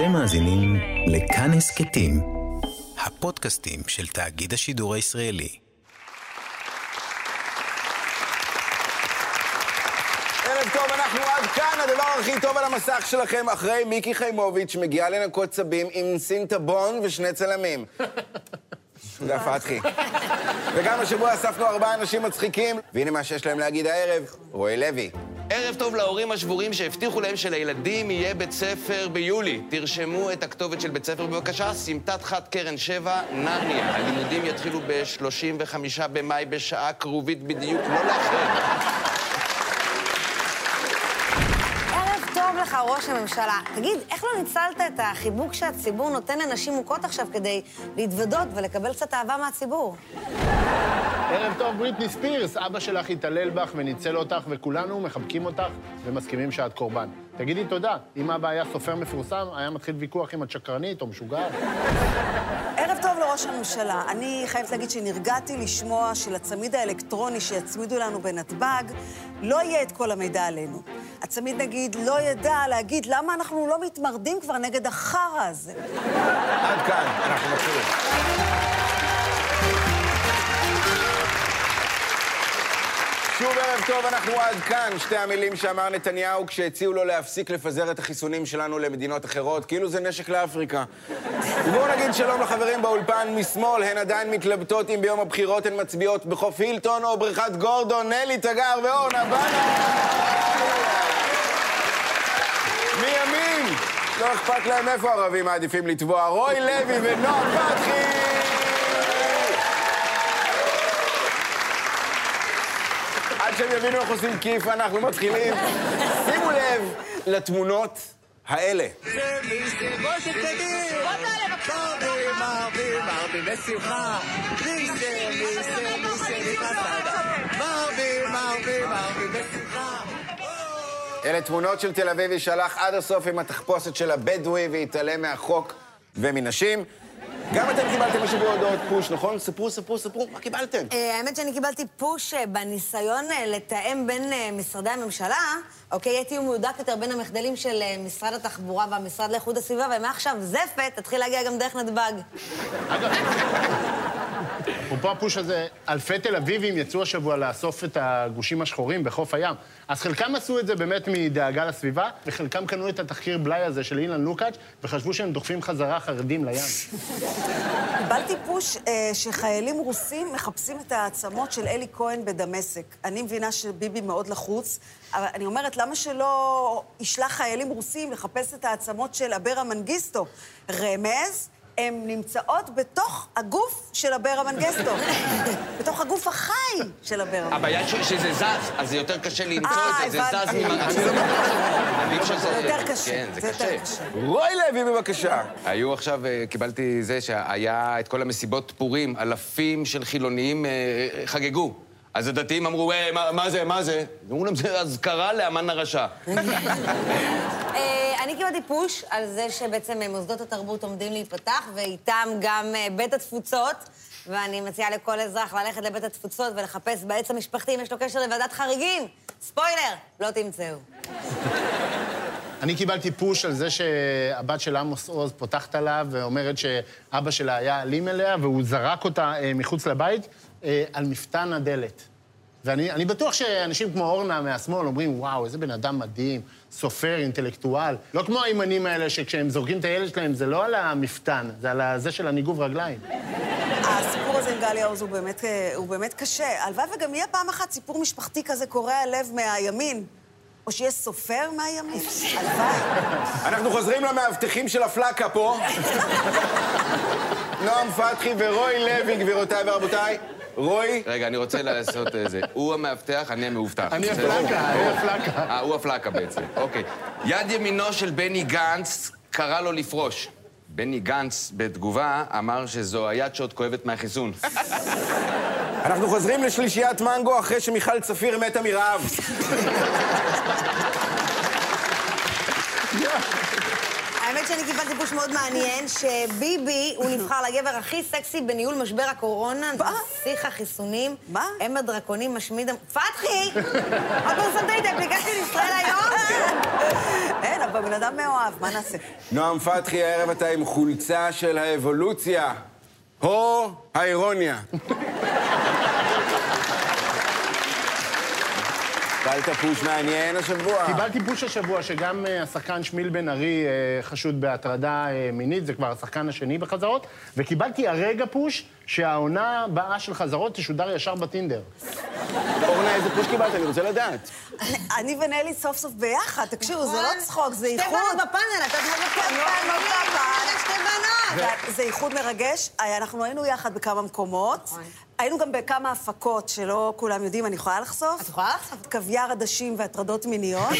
אתם מאזינים לכאן הסכתים, הפודקאסטים של תאגיד השידור הישראלי. ערב טוב, אנחנו עד כאן, הדבר הכי טוב על המסך שלכם, אחרי מיקי חיימוביץ' מגיעה לנקות צבים עם סינטה בון ושני צלמים. זה הפתחי. וגם השבוע אספנו ארבעה אנשים מצחיקים, והנה מה שיש להם להגיד הערב, רועי לוי. ערב טוב להורים השבורים שהבטיחו להם שלילדים יהיה בית ספר ביולי. תרשמו את הכתובת של בית ספר בבקשה, סמטת חד קרן 7, נרניה. הלימודים יתחילו ב-35 במאי בשעה קרובית בדיוק, לא לאחר. טוב לך, ראש הממשלה. תגיד, איך לא ניצלת את החיבוק שהציבור נותן לנשים מוכות עכשיו כדי להתוודות ולקבל קצת אהבה מהציבור? ערב טוב, בריטני ספירס. אבא שלך התעלל בך וניצל אותך, וכולנו מחבקים אותך ומסכימים שאת קורבן. תגידי תודה. אם אבא היה סופר מפורסם, היה מתחיל ויכוח אם את שקרנית או משוגעת. ערב טוב לראש הממשלה. אני חייבת להגיד שנרגעתי לשמוע שלצמיד האלקטרוני שיצמידו לנו בנתב"ג לא יהיה את כל המידע עלינו. הצמיד, נגיד, לא ידע להגיד למה אנחנו לא מתמרדים כבר נגד החרא הזה. עד כאן, אנחנו מתחילים. שוב ערב טוב, אנחנו עד כאן. שתי המילים שאמר נתניהו כשהציעו לו להפסיק לפזר את החיסונים שלנו למדינות אחרות, כאילו זה נשק לאפריקה. ובואו נגיד שלום לחברים באולפן משמאל, הן עדיין מתלבטות אם ביום הבחירות הן מצביעות בחוף הילטון או בריכת גורדון, נלי תגר ואורנה בנה. מימין, לא אכפת להם איפה הערבים מעדיפים לטבוע, רוי לוי ונועם פתחי! שהם יבינו איך עושים כיף, אנחנו מתחילים. שימו לב לתמונות האלה. אלה תמונות של תל אביבי שהלך עד הסוף עם התחפושת של הבדואי והתעלם מהחוק ומנשים. גם אתם קיבלתם השבוע הודעות פוש, נכון? ספרו, ספרו, ספרו, מה קיבלתם? אה, האמת שאני קיבלתי פוש אה, בניסיון אה, לתאם בין משרדי הממשלה, אוקיי? הייתי מהודק יותר בין המחדלים של משרד התחבורה והמשרד לאיכות הסביבה, ומעכשיו זפת תתחיל להגיע גם דרך נתב"ג. אפרופו הפוש הזה, אלפי תל אביבים יצאו השבוע לאסוף את הגושים השחורים בחוף הים. אז חלקם עשו את זה באמת מדאגה לסביבה, וחלקם קנו את התחקיר בלאי הזה של אילן לוקאץ', וחשבו שהם דוחפים חזרה חרדים לים. קיבלתי פוש אה, שחיילים רוסים מחפשים את העצמות של אלי כהן בדמשק. אני מבינה שביבי מאוד לחוץ, אבל אני אומרת, למה שלא ישלח חיילים רוסים לחפש את העצמות של אברה מנגיסטו? רמז, הן נמצאות בתוך הגוף של אברה מנגיסטו. בתוך הגוף החי של אברה מנגיסטו. הבעיה ש- שזה זז, אז זה יותר קשה למצוא אה, את זה, זה זז הבנתי. ממ... זה יותר קשה. כן, זה קשה. רוי לוי, בבקשה. היו עכשיו, אה, קיבלתי זה שהיה את כל המסיבות פורים, אלפים של חילונים אה, חגגו. אז הדתיים אמרו, "אה, מה זה, מה זה? אמרו להם, זה אזכרה לאמן הרשע. אני קיבלתי פוש על זה שבעצם אה, מוסדות התרבות עומדים להיפתח, ואיתם גם אה, בית התפוצות. ואני מציעה לכל אזרח ללכת לבית התפוצות ולחפש בעץ המשפחתי אם יש לו קשר לוועדת חריגים. ספוילר, לא תמצאו. אני קיבלתי פוש על זה שהבת של עמוס עוז פותחת עליו ואומרת שאבא שלה היה אלים אליה והוא זרק אותה אה, מחוץ לבית אה, על מפתן הדלת. ואני אני בטוח שאנשים כמו אורנה מהשמאל אומרים, וואו, איזה בן אדם מדהים, סופר, אינטלקטואל. לא כמו הימנים האלה שכשהם זורקים את הילד שלהם זה לא על המפתן, זה על הזה של הניגוב רגליים. הסיפור הזה עם גלי עוז הוא באמת, אה, הוא באמת קשה. הלוואי וגם יהיה פעם אחת סיפור משפחתי כזה קורע לב מהימין. או שיהיה סופר מהימין. הלוואי. אנחנו חוזרים למאבטחים של הפלקה פה. נועם פתחי ורוי לוי, גבירותיי ורבותיי. רוי, רגע, אני רוצה לעשות אה, זה. הוא המאבטח, אני המאובטח. אני? הפלקה, אני הפלקה. אה, הוא הפלקה בעצם, אוקיי. יד ימינו של בני גנץ קרא לו לפרוש. בני גנץ, בתגובה, אמר שזו היד שעוד כואבת מהחיסון. אנחנו חוזרים לשלישיית מנגו אחרי שמיכל צפיר מתה מרעב. האמת שאני קיבלתי פוש מאוד מעניין, שביבי הוא נבחר לגבר הכי סקסי בניהול משבר הקורונה. מה? שיח החיסונים. מה? אם הדרקונים משמיד... פתחי! עוד לא שמת לי את האפליקציה של ישראל היום? אין, אבל בן אדם מאוהב, מה נעשה? נועם פתחי, הערב אתה עם חולצה של האבולוציה. הו האירוניה. קיבלת פוש מעניין השבוע. קיבלתי פוש השבוע שגם אה, השחקן שמיל בן ארי אה, חשוד בהטרדה אה, מינית, זה כבר השחקן השני בחזרות, וקיבלתי הרגע פוש שהעונה הבאה של חזרות תשודר ישר בטינדר. אורנה, איזה פוש קיבלת? אני רוצה לדעת. אני ונלי סוף סוף ביחד, תקשיבו, זה לא צחוק, זה שתי איחוד. בנות בפאנל, את יודעת מה זה כן, בנות בפאנל. שתי בנות. זה- איחוד מרגש. אנחנו היינו יחד בכמה מקומות. נכון. היינו גם בכמה הפקות שלא כולם יודעים, אני יכולה לחשוף? את יכולה לחשוף? קוויאר עדשים והטרדות מיניות.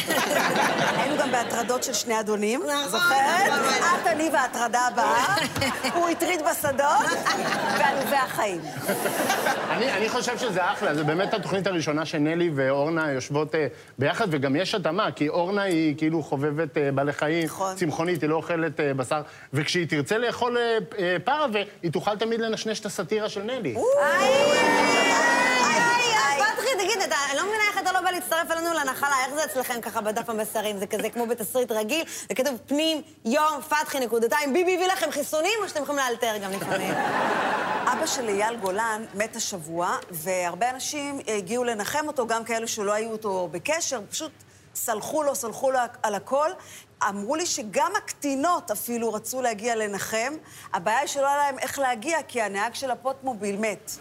היינו גם בהטרדות של שני אדונים, נכון, זוכרת? נכון. את, אני וההטרדה הבאה. הוא הטריד בשדות, ועלובי החיים. אני, אני חושב שזה אחלה, זה באמת התוכנית הראשונה שנלי ואורנה יושבות אה, ביחד, וגם יש התאמה, כי אורנה היא כאילו חובבת אה, בעלי חיים, נכון. צמחונית, היא לא אוכלת אה, בשר, וכשהיא תרצה לאכול פרווה, היא תוכל תמיד לנשנש את הסאטירה של נלי. לא לא להצטרף אלינו לנחלה, איך זה אצלכם ככה בדף המסרים? זה כזה כמו בתסריט רגיל, וכתוב פנים, יום, פתחי, נקודתיים, ביבי הביא לכם חיסונים, או שאתם יכולים לאלתר גם לפעמים? אבא של אייל גולן מת השבוע, והרבה אנשים הגיעו לנחם אותו, גם כאלו שלא היו אותו בקשר, פשוט סלחו לו, סלחו לו על הכל. אמרו לי שגם הקטינות אפילו רצו להגיע לנחם. הבעיה היא שלא היה להם איך להגיע, כי הנהג של הפוטמוביל מת.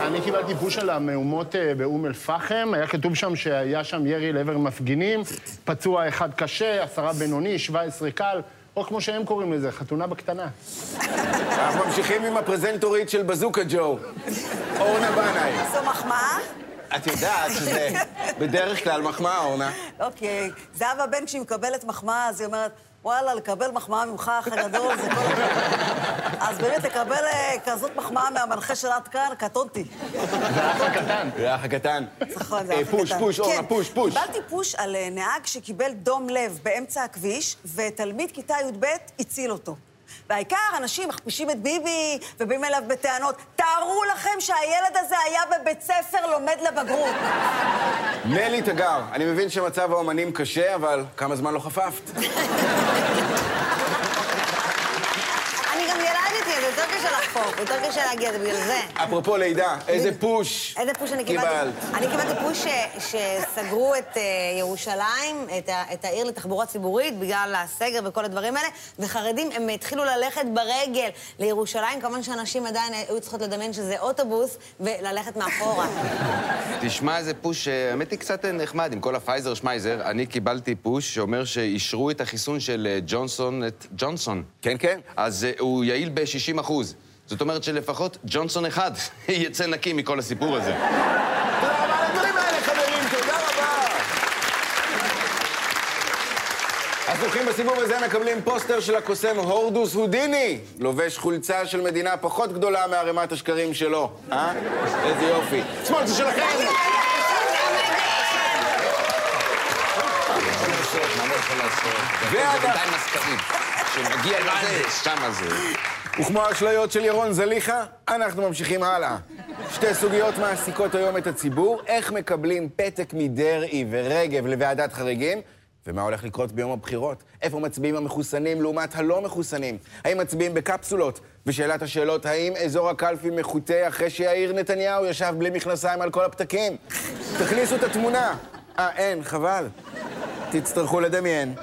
אני קיבלתי פוש על המהומות אה, באום אל-פחם, היה כתוב שם שהיה שם ירי לעבר מפגינים, פצוע אחד קשה, עשרה בינוני, 17 קל, או כמו שהם קוראים לזה, חתונה בקטנה. אנחנו ממשיכים עם הפרזנטורית של בזוקה ג'ו, אורנה בנאי. זו מחמאה? את יודעת שזה בדרך כלל מחמאה, אורנה. אוקיי. זהבה בן, כשהיא מקבלת מחמאה, אז היא אומרת, וואלה, לקבל מחמאה ממך, אח הגדול, זה כל הכבוד. אז באמת, לקבל אה, כזאת מחמאה מהמנחה של עד כאן, קטונתי. זה האח הקטן. זה האח הקטן. נכון, זה אה, אף פוש, קטן. פוש, אורנה, כן, פוש, פוש. קיבלתי פוש על אה, נהג שקיבל דום לב באמצע הכביש, ותלמיד כיתה י"ב הציל אותו. והעיקר, אנשים מכפישים את ביבי ובאים אליו בטענות. תארו לכם שהילד הזה היה בבית ספר לומד לבגרות. נלי תגר, אני מבין שמצב האומנים קשה, אבל כמה זמן לא חפפת? אני גם ילדתי, אז לחפור, יותר קשה להגיע, זה בגלל זה. אפרופו לידה, איזה פוש איזה פוש אני קיבלתי? אני קיבלתי פוש שסגרו את אה, ירושלים, את העיר לתחבורה ציבורית, בגלל הסגר וכל הדברים האלה, וחרדים, הם התחילו ללכת ברגל לירושלים, כמובן שאנשים עדיין היו צריכות לדמיין שזה אוטובוס, וללכת מאחורה. תשמע איזה פוש, אה, האמת היא קצת נחמד, עם כל הפייזר שמייזר. אני קיבלתי פוש שאומר שאישרו את החיסון של אה, ג'ונסון, את ג'ונסון. כן, כן. אז אה, הוא יעיל ב-60 אחוז. זאת אומרת שלפחות ג'ונסון אחד יצא נקי מכל הסיפור הזה. תודה רבה על הדברים האלה, חברים, תודה רבה. הזוכים בסיבוב הזה מקבלים פוסטר של הקוסם הורדוס הודיני, לובש חולצה של מדינה פחות גדולה מערימת השקרים שלו. אה? איזה יופי. שמאל זה שלכם! לזה, שמה זה. וכמו האשליות של ירון זליכה, אנחנו ממשיכים הלאה. שתי סוגיות מעסיקות היום את הציבור, איך מקבלים פתק מדרעי ורגב לוועדת חריגים, ומה הולך לקרות ביום הבחירות. איפה מצביעים המחוסנים לעומת הלא מחוסנים? האם מצביעים בקפסולות? ושאלת השאלות, האם אזור הקלפי מחוטא אחרי שיאיר נתניהו ישב בלי מכנסיים על כל הפתקים? תכניסו את התמונה. אה, אין, חבל. תצטרכו לדמיין.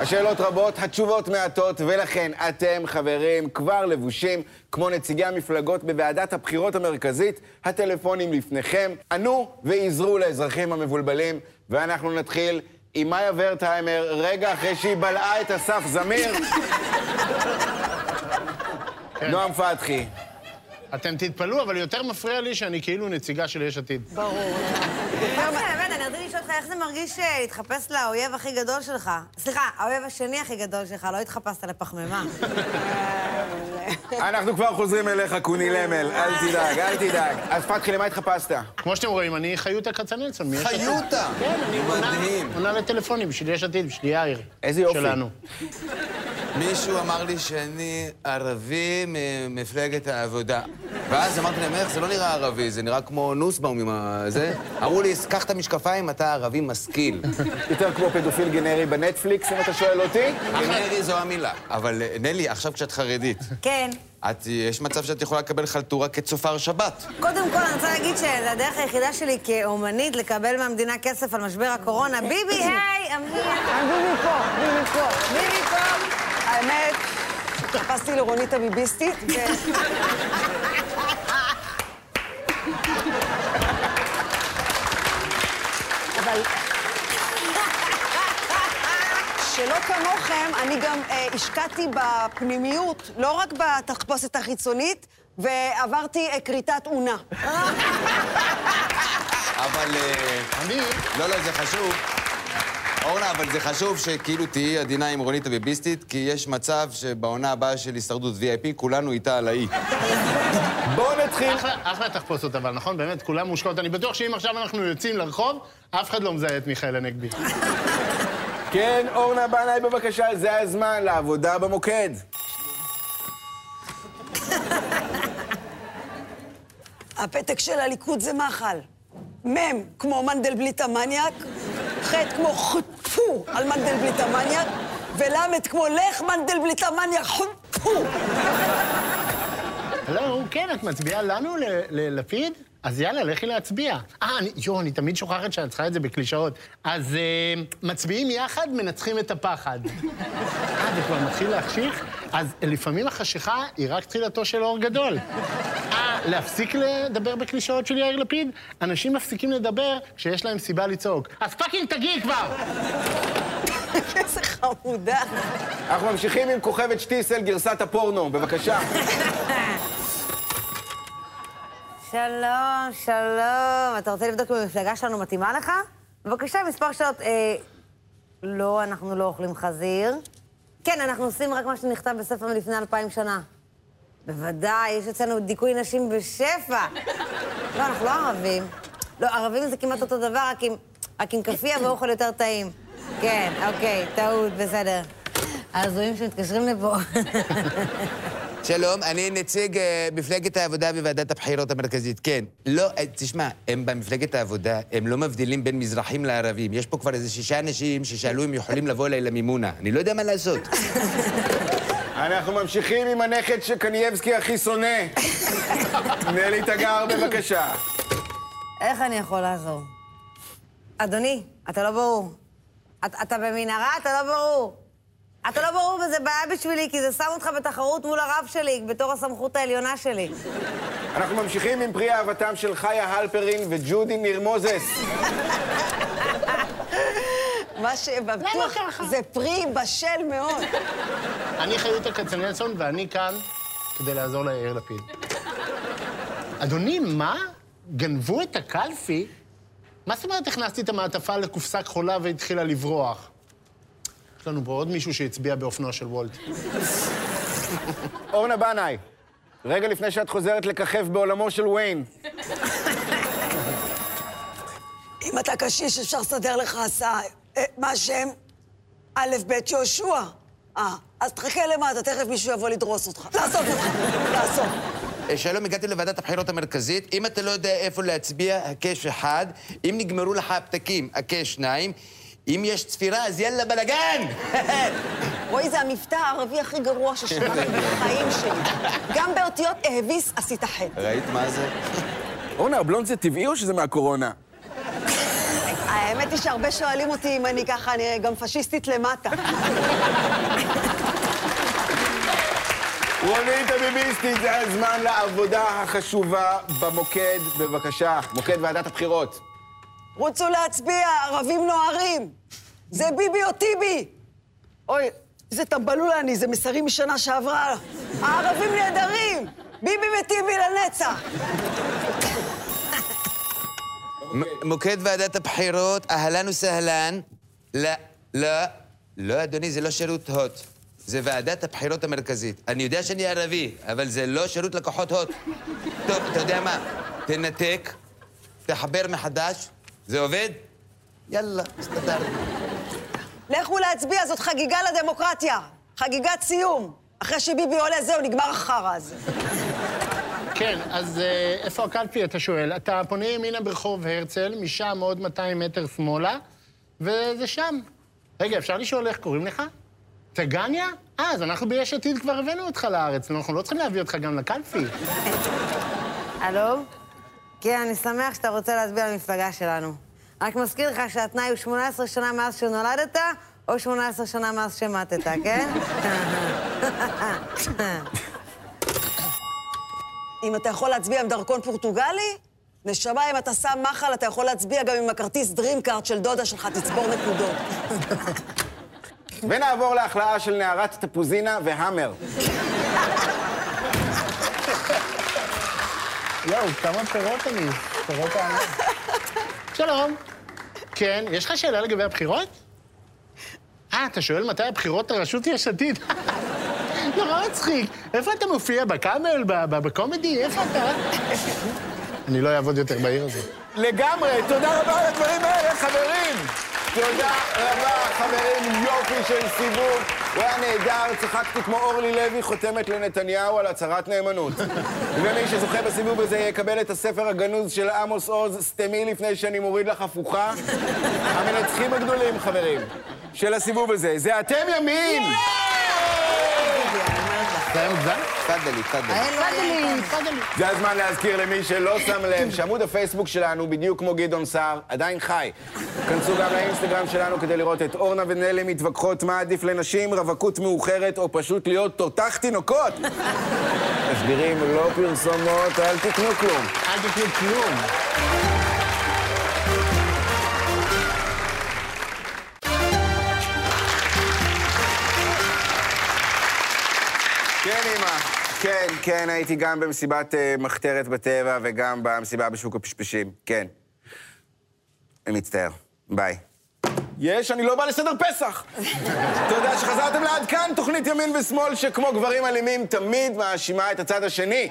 השאלות רבות, התשובות מעטות, ולכן אתם, חברים, כבר לבושים כמו נציגי המפלגות בוועדת הבחירות המרכזית, הטלפונים לפניכם. ענו ועזרו לאזרחים המבולבלים, ואנחנו נתחיל עם מאיה ורטהיימר, רגע אחרי שהיא בלעה את אסף זמיר. נועם פתחי. אתם תתפלאו, אבל יותר מפריע לי שאני כאילו נציגה של יש עתיד. באמת, אני רציתי לשאול אותך איך זה מרגיש אה, להתחפש לאויב הכי גדול שלך? סליחה, האויב השני הכי גדול שלך, לא התחפשת לפחמימה. אנחנו כבר חוזרים אליך, קוני למל, אל תדאג, אל תדאג. אז פתחי, למה התחפשת? כמו שאתם רואים, אני חיותה כצנלסון. עתיד. חיותה! כן, אני. עונה לטלפונים בשביל יש עתיד, בשביל יאיר. איזה יופי. שלנו. מישהו אמר לי שאני ערבי ממפלגת העבודה. ואז אמרתי להם, איך, זה לא נראה ערבי, זה נראה כמו נוסבאום עם ה... זה. אמרו לי, קח את המשקפיים, אתה ערבי משכיל. יותר כמו פדופיל גנרי בנטפליקס, אם אתה שואל אותי? גנרי זו המילה. אבל אה, נלי, עכשיו כשאת חרדית, כן. את, יש מצב שאת יכולה לקבל חלטורה כצופר שבת. קודם כל, אני רוצה להגיד שזו הדרך היחידה שלי כאומנית לקבל מהמדינה כסף על משבר הקורונה. ביבי, היי, אמיר. ביבי פה, ביבי פה. ביבי פה. האמת, התחפשתי לרונית הביביסטית, ו... אבל... שלא כמוכם, אני גם אה, השקעתי בפנימיות, לא רק בתחפושת החיצונית, ועברתי אה, כריתת אונה. אבל... אה, אני... לא, לא, זה חשוב. אורנה, אבל זה חשוב שכאילו תהיי עדינה עם רונית הביביסטית, כי יש מצב שבעונה הבאה של הישרדות VIP, כולנו איתה על האי. בואו נתחיל. אחלה, אחלה תחפושות אבל, נכון? באמת, כולם מושקעות. אני בטוח שאם עכשיו אנחנו יוצאים לרחוב, אף אחד לא מזהה את מיכאל הנגבי. כן, אורנה בנאי, בבקשה, זה הזמן לעבודה במוקד. הפתק של הליכוד זה מחל. מ' כמו מנדלבליט המניאק, ח' כמו חטפו על מנדלבליט המניאק, ול' כמו לך מנדלבליט המניאק, חטפו. לא, כן, את מצביעה לנו, ללפיד? אז יאללה, לכי להצביע. אה, יואו, אני תמיד שוכחת שאת צריכה את זה בקלישאות. אז אה, מצביעים יחד, מנצחים את הפחד. אה, זה כבר מתחיל להחשיך? אז לפעמים החשיכה היא רק תחילתו של אור גדול. להפסיק לדבר בקלישאות של יאיר לפיד? אנשים מפסיקים לדבר כשיש להם סיבה לצעוק. אז fucking תגיעי כבר! איזה חמודה. אנחנו ממשיכים עם כוכבת שטיסל, גרסת הפורנו, בבקשה. שלום, שלום. אתה רוצה לבדוק אם המפלגה שלנו מתאימה לך? בבקשה, מספר שעות. אה, לא, אנחנו לא אוכלים חזיר. כן, אנחנו עושים רק מה שנכתב בספר מלפני אלפיים שנה. בוודאי, יש אצלנו דיכוי נשים בשפע. לא, אנחנו לא ערבים. לא, ערבים זה כמעט אותו דבר, רק עם, רק עם כאפיה ואוכל יותר טעים. כן, אוקיי, טעות, בסדר. ההזויים שמתקשרים לפה. שלום, אני נציג אה, מפלגת העבודה בוועדת הבחירות המרכזית, כן. לא, אה, תשמע, הם במפלגת העבודה, הם לא מבדילים בין מזרחים לערבים. יש פה כבר איזה שישה אנשים ששאלו אם יכולים לבוא אליי למימונה. אני לא יודע מה לעשות. אנחנו ממשיכים עם הנכד שקנייבסקי הכי שונא. נלי תגר, בבקשה. איך אני יכול לעזור? אדוני, אתה לא ברור. אתה, אתה במנהרה, אתה לא ברור. אתה לא ברור וזה בעיה בשבילי, כי זה שם אותך בתחרות מול הרב שלי, בתור הסמכות העליונה שלי. אנחנו ממשיכים עם פרי אהבתם של חיה הלפרין וג'ודי ניר מוזס. מה שבטוח זה פרי בשל מאוד. אני חיותה כצנלסון, ואני כאן כדי לעזור ליאיר לפיד. אדוני, מה? גנבו את הקלפי? מה זאת אומרת הכנסתי את המעטפה לקופסה כחולה והתחילה לברוח? יש לנו פה עוד מישהו שהצביע באופנוע של וולט. אורנה בנאי, רגע לפני שאת חוזרת לככב בעולמו של ויין. אם אתה קשיש, אפשר לסדר לך הסעה. אה, מה השם? א', ב', יהושע. אה, אז תחכה למטה, תכף מישהו יבוא לדרוס אותך. לאסוף אותך, לאסוף. אה, שלום, הגעתי לוועדת הבחירות המרכזית. אם אתה לא יודע איפה להצביע, הקש אחד. אם נגמרו לך הפתקים, הקש שניים. אם יש צפירה, אז יאללה בלאגן! רועי, זה המבטא הערבי הכי גרוע ששמעתי בחיים שלי. גם באותיות אהביס עשית חטא. ראית מה זה? אורנה, הבלונד זה טבעי או שזה מהקורונה? האמת היא שהרבה שואלים אותי אם אני ככה, אני גם פשיסטית למטה. רונית הביביסטית, זה הזמן לעבודה החשובה במוקד, בבקשה. מוקד ועדת הבחירות. רוצו להצביע, ערבים נוהרים. זה ביבי או טיבי. אוי, איזה טמבלולה אני, זה מסרים משנה שעברה. הערבים נהדרים! ביבי וטיבי לנצח. מוקד ועדת הבחירות, אהלן וסהלן. לא, לא, לא, אדוני, זה לא שירות הוט. זה ועדת הבחירות המרכזית. אני יודע שאני ערבי, אבל זה לא שירות לקוחות הוט. טוב, אתה יודע מה? תנתק, תחבר מחדש, זה עובד? יאללה, הסתדרנו. לכו להצביע, זאת חגיגה לדמוקרטיה. חגיגת סיום. אחרי שביבי עולה, זהו, נגמר החרא הזה. כן, אז אה, איפה הקלפי, אתה שואל? אתה פונה ימינה ברחוב הרצל, משם עוד 200 מטר שמאלה, וזה שם. רגע, אפשר לשאול איך קוראים לך? טגניה? אה, אז אנחנו ביש עתיד כבר הבאנו אותך לארץ, אנחנו לא צריכים להביא אותך גם לקלפי. הלו? כן, אני שמח שאתה רוצה להצביע למפלגה שלנו. רק מזכיר לך שהתנאי הוא 18 שנה מאז שנולדת, או 18 שנה מאז שמטת, כן? אם אתה יכול להצביע עם דרכון פורטוגלי, נשמה, אם אתה שם מחל, אתה יכול להצביע גם עם הכרטיס דרימקארט של דודה שלך, תצבור נקודות. ונעבור להכלאה של נערת תפוזינה והאמר. יואו, כמה פירות אני, פירות העולם. שלום. כן, יש לך שאלה לגבי הבחירות? אה, אתה שואל מתי הבחירות לראשות יש עתיד? נורא מצחיק. איפה אתה מופיע? בקאמל? בקומדי? איפה אתה? אני לא אעבוד יותר בעיר הזאת. לגמרי, תודה רבה על הדברים האלה, חברים! תודה רבה, חברים, יופי של סיבוב. הוא היה נהדר, צחקתי כמו אורלי לוי חותמת לנתניהו על הצהרת נאמנות. ומי שזוכה בסיבוב הזה יקבל את הספר הגנוז של עמוס עוז, סתמי לפני שאני מוריד לך הפוכה. המנצחים הגדולים, חברים, של הסיבוב הזה, זה אתם ימין! זה היה מוגזם? תפדלי, תפדלי. תפדלי. זה הזמן להזכיר למי שלא שם לב שעמוד הפייסבוק שלנו, בדיוק כמו גדעון סער, עדיין חי. כנסו גם לאינסטגרם שלנו כדי לראות את אורנה ונלי מתווכחות מה עדיף לנשים, רווקות מאוחרת או פשוט להיות תותח תינוקות. תשדירים לא פרסומות, אל תקנו כלום. אל תקנו כלום. כן, כן, הייתי גם במסיבת אה, מחתרת בטבע וגם במסיבה בשוק הפשפשים. כן. אני מצטער. ביי. יש, אני לא בא לסדר פסח. תודה שחזרתם לעד כאן, תוכנית ימין ושמאל שכמו גברים אלימים תמיד מאשימה את הצד השני.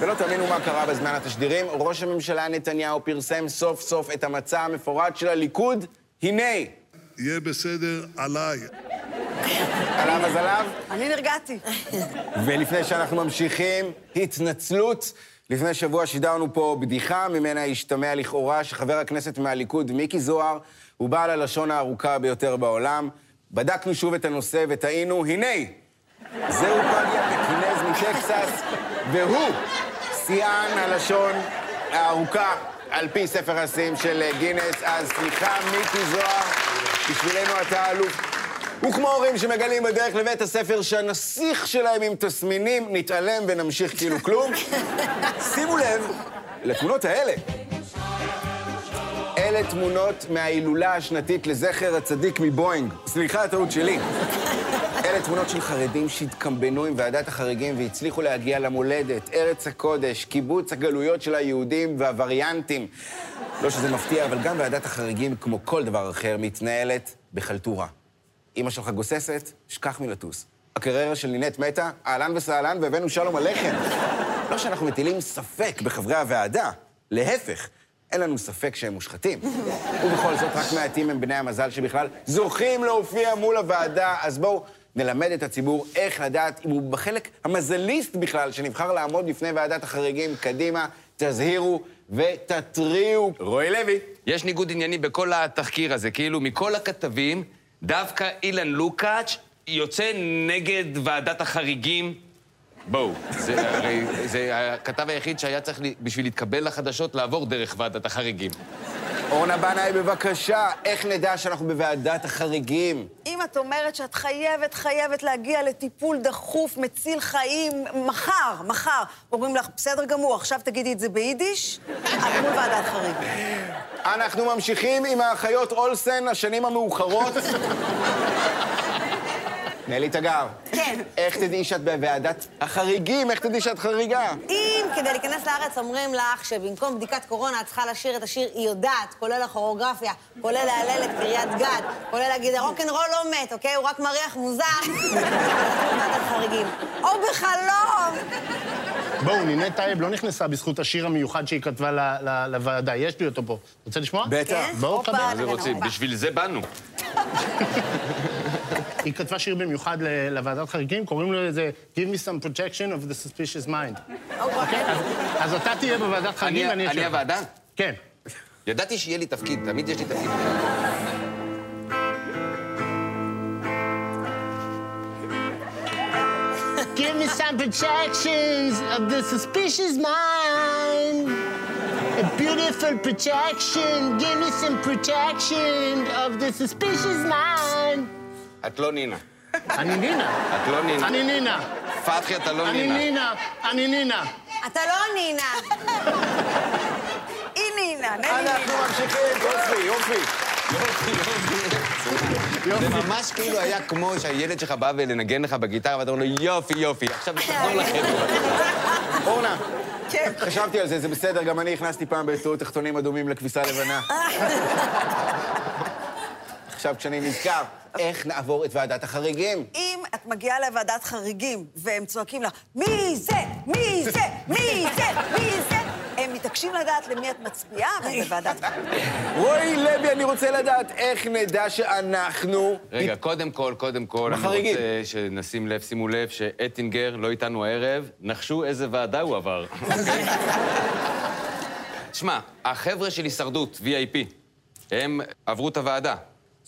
ולא תאמינו מה קרה בזמן התשדירים, ראש הממשלה נתניהו פרסם סוף סוף את המצע המפורט של הליכוד. הנה, יהיה בסדר עליי. עליו אז עליו. אני נרגעתי. ולפני שאנחנו ממשיכים, התנצלות. לפני שבוע שידרנו פה בדיחה, ממנה השתמע לכאורה שחבר הכנסת מהליכוד, מיקי זוהר, הוא בעל הלשון הארוכה ביותר בעולם. בדקנו שוב את הנושא וטעינו, הנה, זהו פגיה פקינז מטקסס, והוא שיאן הלשון הארוכה על פי ספר השיאים של גינס. אז סליחה, מיקי זוהר, בשבילנו אתה אלוף. וכמו הורים שמגלים בדרך לבית הספר שהנסיך שלהם עם תסמינים, נתעלם ונמשיך כאילו כלום. שימו לב לתמונות האלה. אלה תמונות מההילולה השנתית לזכר הצדיק מבואינג. סליחה, הטעות שלי. אלה תמונות של חרדים שהתקמבנו עם ועדת החריגים והצליחו להגיע למולדת, ארץ הקודש, קיבוץ הגלויות של היהודים והווריאנטים. לא שזה מפתיע, אבל גם ועדת החריגים, כמו כל דבר אחר, מתנהלת בחלטורה. אמא שלך גוססת, שכח מלטוס. הקריירה של נינת מתה, אהלן וסהלן, והבאנו שלום עליכם. לא שאנחנו מטילים ספק בחברי הוועדה, להפך, אין לנו ספק שהם מושחתים. ובכל זאת, רק מעטים הם בני המזל שבכלל זוכים להופיע מול הוועדה, אז בואו נלמד את הציבור איך לדעת אם הוא בחלק המזליסט בכלל, שנבחר לעמוד בפני ועדת החריגים. קדימה, תזהירו ותתריעו. רועי לוי. יש ניגוד עניינים בכל התחקיר הזה, כאילו מכל הכתבים, דווקא אילן לוקאץ' יוצא נגד ועדת החריגים. בואו, זה הרי זה הכתב היחיד שהיה צריך בשביל להתקבל לחדשות לעבור דרך ועדת החריגים. אורנה בנאי, בבקשה, איך נדע שאנחנו בוועדת החריגים? אם את אומרת שאת חייבת, חייבת להגיע לטיפול דחוף, מציל חיים, מחר, מחר, אומרים לך, בסדר גמור, עכשיו תגידי את זה ביידיש, את מול ועדת חריגים. אנחנו ממשיכים עם האחיות אולסן, השנים המאוחרות. נלי תגר. כן. איך תדעי שאת בוועדת החריגים? איך תדעי שאת חריגה? אם כדי להיכנס לארץ אומרים לך שבמקום בדיקת קורונה את צריכה לשיר את השיר "היא יודעת", כולל הכוריאוגרפיה, כולל להלל את קריית גת, כולל להגיד הרוקנרול לא מת, אוקיי? הוא רק מריח מוזר. ועדת חריגים. או בחלום! בואו, נינט טייב לא נכנסה בזכות השיר המיוחד שהיא כתבה ל- ל- לוועדה. יש לי אותו פה. רוצה לשמוע? בטח. כן? בואו, הופה, חבר. מה זה רגע, רוצים? הופה. בשביל זה באנו. היא כתבה שיר במיוחד לוועדת חריגים, קוראים לו איזה Give me some protection of the suspicious mind. אוקיי? אז- אתה תהיה בוועדת חריגים אני ואני אני אשאר. הוועדה? כן. ידעתי שיהיה לי תפקיד, תמיד יש לי תפקיד. Give me some protections of the suspicious mind. A beautiful protection. Give me some protection of the suspicious mind. את לא נינה. אני נינה. את לא נינה. אני נינה. פתחי, אתה לא אני נינה. נינה. אני נינה. אתה לא נינה. היא נינה, אנחנו ממשיכים, יופי, יופי. זה ממש כאילו היה כמו שהילד שלך בא ולנגן לך בגיטרה, ואתה אומר לו, יופי, יופי, עכשיו תחזור לכם. אורנה, כן. חשבתי על זה, זה בסדר, גם אני הכנסתי פעם בטעות תחתונים אדומים לכביסה לבנה. עכשיו, כשאני נזכר, איך נעבור את ועדת החריגים? אם את מגיעה לוועדת חריגים והם צועקים לך, מי זה? מי זה? מי זה? מי זה? הם מתעקשים לדעת למי את מצביעה, והם בוועדת חריגים. רועי לוי, אני רוצה לדעת איך נדע שאנחנו... רגע, קודם כל, קודם כל, אני. רוצה שנשים לב, שימו לב, שאטינגר לא איתנו הערב, נחשו איזה ועדה הוא עבר. שמע, החבר'ה של הישרדות, VIP, הם עברו את הוועדה.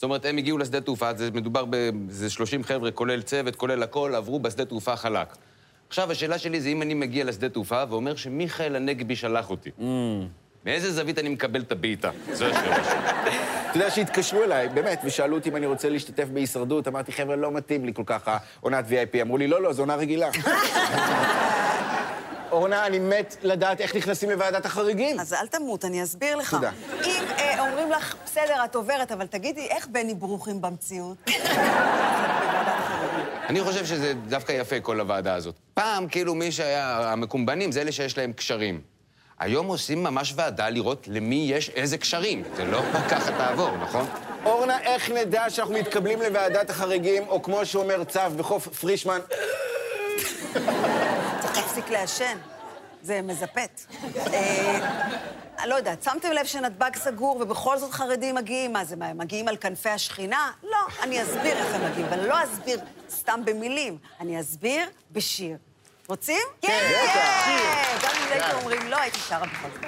זאת אומרת, הם הגיעו לשדה תעופה, זה מדובר באיזה 30 חבר'ה, כולל צוות, כולל הכל, עברו בשדה תעופה חלק. עכשיו, השאלה שלי זה אם אני מגיע לשדה תעופה ואומר שמיכאל הנגבי שלח אותי. מאיזה זווית אני מקבל את הבעיטה? זו השאלה שלי. אתה יודע שהתקשרו אליי, באמת, ושאלו אותי אם אני רוצה להשתתף בהישרדות. אמרתי, חבר'ה, לא מתאים לי כל כך העונת VIP. אמרו לי, לא, לא, זו עונה רגילה. אורנה, אני מת לדעת איך נכנסים לוועדת החריגים. אז אל תמות, אני אסביר לך. תודה. אה, אומרים לך, בסדר, את עוברת, אבל תגידי, איך בני ברוכים במציאות? אני חושב שזה דווקא יפה, כל הוועדה הזאת. פעם, כאילו, מי שהיה... המקומבנים זה אלה שיש להם קשרים. היום עושים ממש ועדה לראות למי יש איזה קשרים. זה לא ככה תעבור, נכון? אורנה, איך נדע שאנחנו מתקבלים לוועדת החריגים, או כמו שאומר צו בחוף פרישמן, צריך להפסיק לעשן. זה מזפת. אני לא יודעת, שמתם לב שנתב"ג סגור ובכל זאת חרדים מגיעים? מה זה, מה, הם מגיעים על כנפי השכינה? לא, אני אסביר איך הם מגיעים, אבל לא אסביר סתם במילים, אני אסביר בשיר. רוצים? כן! גם אם הייתם אומרים לא, הייתי שרה בכל זאת.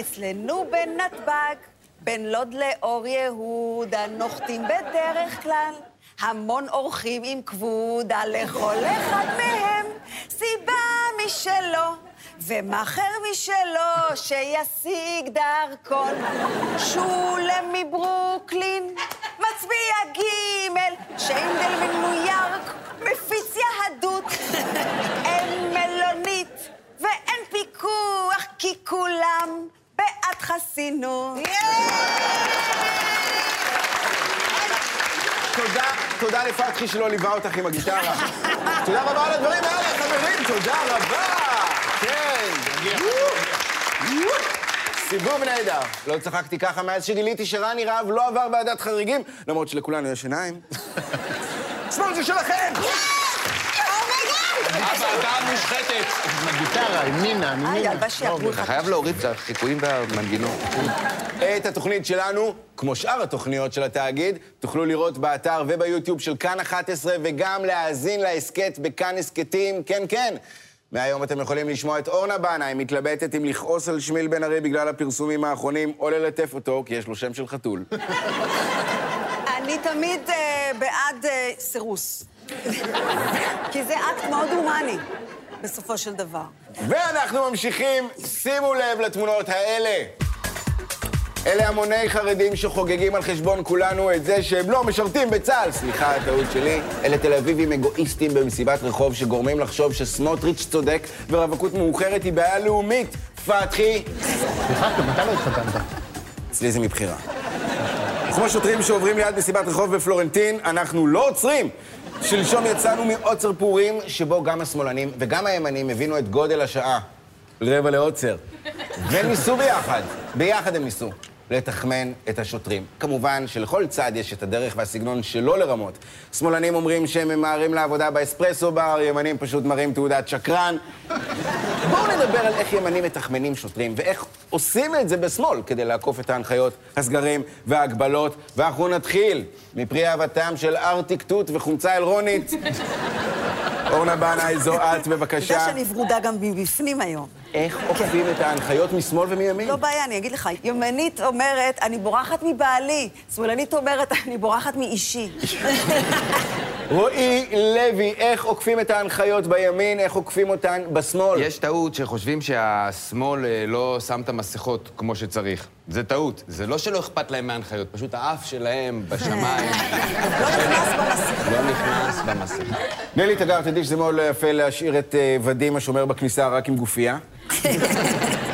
אצלנו בנתב"ג, בין לוד לאור יהודה, נוחתים בדרך כלל המון אורחים עם כבודה לכל אחד מהם, סיבה משלו. ומאחר משלו שישיג דרכון. שולם מברוקלין, מצביע ג', שיינדל מניו יורק, מפיץ יהדות. אין מלונית ואין פיקוח, כי כולם בעד חסינות. תודה, תודה לפתחי שלא ליווה אותך עם הגיטרה. תודה רבה על הדברים האלה, חברים, תודה רבה! כן. סיבוב נהדר. לא צחקתי ככה מאז שגיליתי שרני רהב לא עבר ועדת חריגים, למרות שלכולנו יש עיניים. שמאל זה שלכם! הוועדה המושחתת. גיטרה, עם נינה, אני היי, נינה. שיעברו אתה. חייב להוריד את החיקויים והמנגינות. את התוכנית שלנו, כמו שאר התוכניות של התאגיד, תוכלו לראות באתר וביוטיוב של כאן 11 וגם להאזין להסכת בכאן הסכתים, כן, כן. מהיום אתם יכולים לשמוע את אורנה בנאי מתלבטת אם לכעוס על שמיל בן ארי בגלל הפרסומים האחרונים, או ללטף אותו, כי יש לו שם של חתול. אני תמיד אה, בעד אה, סירוס. כי זה אקט מאוד הומני, בסופו של דבר. ואנחנו ממשיכים, שימו לב לתמונות האלה. אלה המוני חרדים שחוגגים על חשבון כולנו את זה שהם לא משרתים בצה"ל. סליחה, הטעות שלי. אלה תל אביבים אגואיסטים במסיבת רחוב שגורמים לחשוב שסמוטריץ' צודק ורווקות מאוחרת היא בעיה לאומית. פתחי, סליחה, גם אתה לא התחתנת. אצלי זה מבחירה. כמו שוטרים שעוברים ליד מסיבת רחוב בפלורנטין, אנחנו לא עוצרים. שלשום יצאנו מעוצר פורים, שבו גם השמאלנים וגם הימנים הבינו את גודל השעה. רבע לעוצר. וניסו ביחד, ביחד הם ניסו, לתחמן את השוטרים. כמובן שלכל צד יש את הדרך והסגנון שלו לרמות. שמאלנים אומרים שהם ממהרים לעבודה באספרסו בר, ימנים פשוט מראים תעודת שקרן. בואו נדבר על איך ימנים מתחמנים שוטרים, ואיך עושים את זה בשמאל כדי לעקוף את ההנחיות, הסגרים וההגבלות. ואנחנו נתחיל מפרי אהבתם של ארטיק תות וחומצה אלרונית. אורנה בנאי, זו את, אתה יודע בבקשה. שאני ורודה גם מבפנים היום. איך עוקבים את ההנחיות משמאל ומימין? לא בעיה, אני אגיד לך. ימנית אומרת, אני בורחת מבעלי. שמאלנית אומרת, אני בורחת מאישי. רועי לוי, איך עוקפים את ההנחיות בימין, איך עוקפים אותן בשמאל? יש טעות שחושבים שהשמאל אה, לא שם את המסכות כמו שצריך. זה טעות. זה לא שלא אכפת להם מההנחיות, פשוט האף שלהם בשמיים לא נכנס במסכה. לא נכנס במסכה. נילי תגר, תדעי שזה מאוד לא יפה להשאיר את אה, ודים השומר בכניסה רק עם גופייה.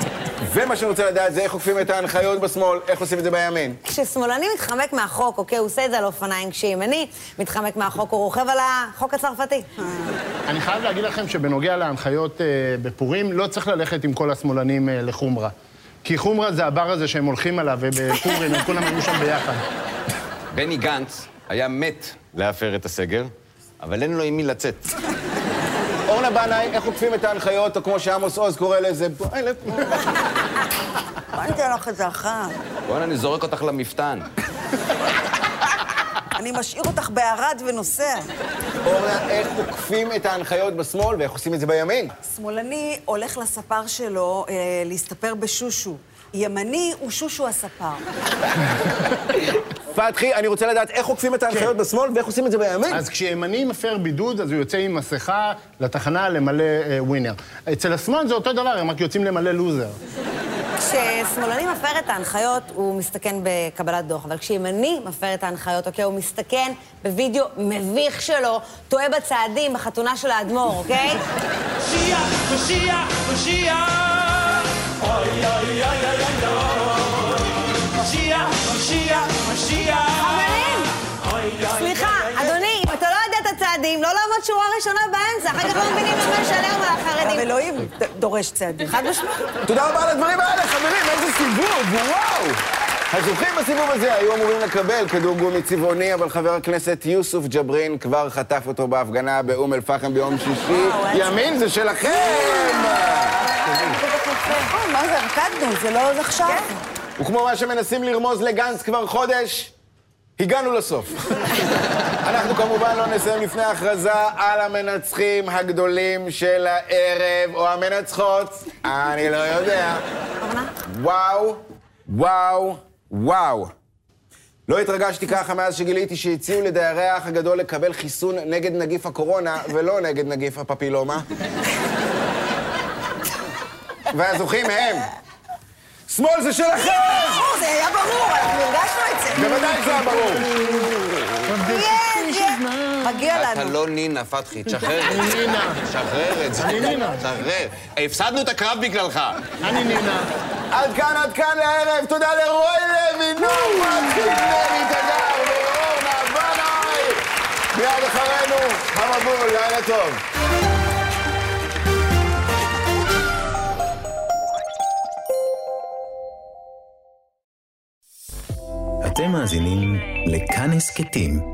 ומה שאני רוצה לדעת זה איך עוקפים את ההנחיות בשמאל, איך עושים את זה בימין. כששמאלני מתחמק מהחוק, אוקיי, הוא עושה את זה על אופניים, כשימני מתחמק מהחוק, הוא רוכב על החוק הצרפתי. אני חייב להגיד לכם שבנוגע להנחיות אה, בפורים, לא צריך ללכת עם כל השמאלנים אה, לחומרה. כי חומרה זה הבר הזה שהם הולכים עליו, ובפורים הם כולם היו שם ביחד. בני גנץ היה מת להפר את הסגר, אבל אין לו עם מי לצאת. אורנה בנאי, איך עוקפים את ההנחיות, או כמו שעמוס עוז קורא לזה, בואי לפה. בוא ניתן לך איזה אחת. בוא'נה, אני זורק אותך למפתן. אני משאיר אותך בערד ונוסע. אורנה, איך עוקפים את ההנחיות בשמאל, ואיך עושים את זה בימין? שמאלני הולך לספר שלו אה, להסתפר בשושו. ימני הוא שושו הספר. פתחי, אני רוצה לדעת איך עוקפים את ההנחיות בשמאל, ואיך עושים את זה בימין. אז כשימני מפר בידוד, אז הוא יוצא עם מסכה לתחנה למלא אה, ווינר. אצל השמאל זה אותו דבר, הם רק יוצאים למלא לוזר. כששמאלני מפר את ההנחיות, הוא מסתכן בקבלת דוח, אבל כשימני מפר את ההנחיות, אוקיי, הוא מסתכן בווידאו מביך שלו, טועה בצעדים בחתונה של האדמו"ר, אוקיי? משיח, משיח, משיח. אוי, אוי, אוי, אוי, אוי, אוי. לעמוד שורה ראשונה באמצע, אחר כך לא מבינים למה יש עליהם על אבל החרדים. אלוהים דורש צעדים. חד משמעית. תודה רבה על הדברים האלה, חברים, איזה סיבוב, וואו! הזוכים בסיבוב הזה היו אמורים לקבל כדור גומי צבעוני, אבל חבר הכנסת יוסוף ג'ברין כבר חטף אותו בהפגנה באום אל-פחם ביום שישי. ימין זה שלכם! נכון, מה זה, רקדנו, זה לא עוד עכשיו. וכמו מה שמנסים לרמוז לגנץ כבר חודש, הגענו לסוף. אנחנו כמובן לא נסיים לפני ההכרזה על המנצחים הגדולים של הערב, או המנצחות, אני לא יודע. וואו, וואו, וואו. לא התרגשתי ככה מאז שגיליתי שהציעו לדיירי האח הגדול לקבל חיסון נגד נגיף הקורונה, ולא נגד נגיף הפפילומה. והזוכים הם... שמאל זה שלכם! זה היה ברור, אנחנו הרגשנו את זה. בוודאי זה היה ברור. מגיע אתה לנו. לא נינה, פתחי, תשחרר את זה. נינה. תשחרר את זה. אני נינה. תשחרר. הפסדנו את הקרב בגללך. אני נינה. עד כאן, עד כאן לערב. תודה לרועי לוי, נור מצחיק, נרי תגר ואורנה בנאי. מיד אחרינו, המבול, לילה טוב. אתם מאזינים לכאן הסכתים,